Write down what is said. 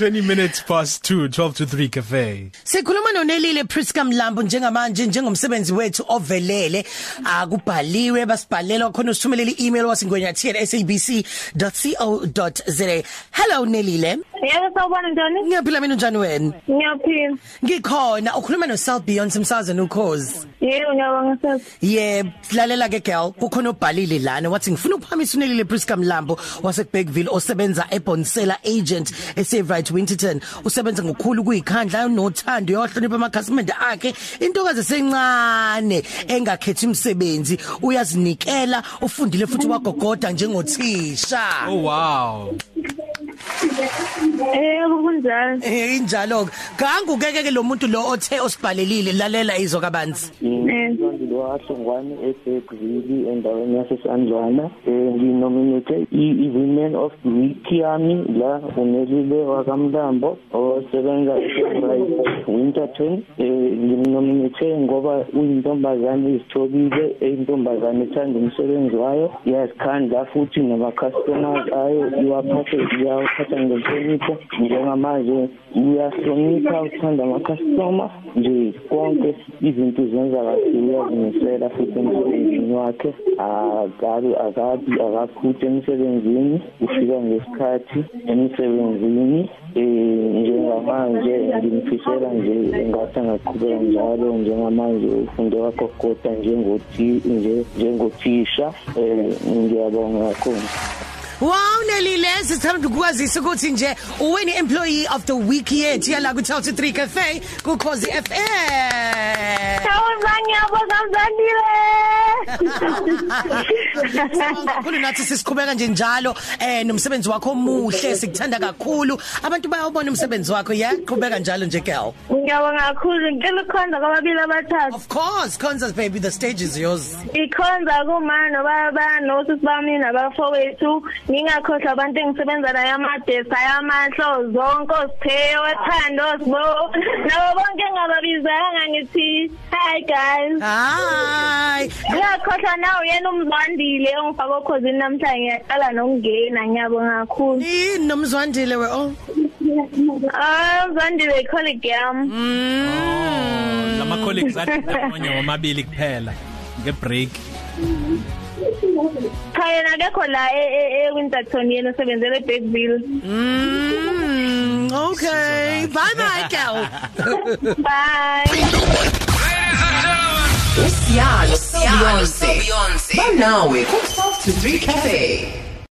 20 minutes past 2 12 to 3 cafe. Sikhuluma noNelile Priska Mlambo njengamanje njengomsebenzi wethu ovelele. Akubhaliwe basibhalela khona usithumelele i-email wasingwenyati@sabc.co.za Hello Nelile. Yebo sawubona njani? Ngiyaphila mina njani wena Ngiyaphila. Ngikhona ukhuluma no South Beyond Simsazana ukhozi Yebo ngiyabonga sasa. Yeah, lalela ke girl, kukhona obhalile lana wathi ngifuna ukuphamisa uNelile Priska Mlambo wase Bergville osebenza eBonsela agent eSave Right Winterton. Usebenza ngokukhulu kuyikhandla nothando uyahlonipha amakhasimende akhe. Intokazi esencane engakhethi umsebenzi, uyazinikela, ufundile futhi wagogoda njengothisha. oh wow Yebo kunjani? Eh injalo ke. Gangu keke ke lo muntu lo othe osibhalelile lalela izo kabanzi. Ngizondile wahlongwane eBergville endaweni yaseSandlwana eh nginominate i-women of the week yami la unelile wakamlambo osebenza eSouth Winterton eh nginominate ngoba uyintombazane izithobile eyintombazane ethanda umsebenzi wayo iyazikhandla futhi nama customers ayo iwaphathe iyawaphatha ngenhlonipho njengamanje uyahlonipha uthanda ama customer nje konke izinto zenza kahle uyazimisela futhi emsebenzini wakhe akabi akabi akaphuthe emsebenzini ufika ngesikhathi emsebenzini eh njengamanje ngimfisela nje ngathi angaqhubeka njalo njengamanje ufunde wagogoda njengoti nje njengothisha eh ngiyabonga kakhulu Wow Nelile sithanda ukukwazisa ukuthi nje uwini employee of the week yethu yala ku 3 Cafe ku Khosi FM. Sawubona ngiyabonga mzandile. Kakhulu nathi sisiqhubeka nje njalo eh nomsebenzi wakho omuhle sikuthanda kakhulu abantu bayawubona umsebenzi wakho yeah qhubeka njalo nje girl. Ngiyabonga kakhulu ngicela ukukhonza kwababili abathathu. Of course Constance baby the stage is yours. Ikhonza kuma nobaba nosisi bami nabafowethu ngingakhohlwa abantu engisebenza nayo amadesa ayamahlo zonke osipheyo ethando sibo nabo bonke engababizanga ngithi hi guys Hi. ngiyakhohlwa nawe yena umzwandile ongifaka okhosini namhlanje ngiyaqala nokungena ngiyabonga kakhulu Yini nomzwandile we oh. ah umzwandile colleague yami Mm. lama colleagues athi ndawonye wamabili kuphela ngebreak cha yena akekho la e- e- eWinterton yena usebenzele eBergville Mm. Bye Usiyalo Beyonce. Banawe ku 12 to 3 cafe.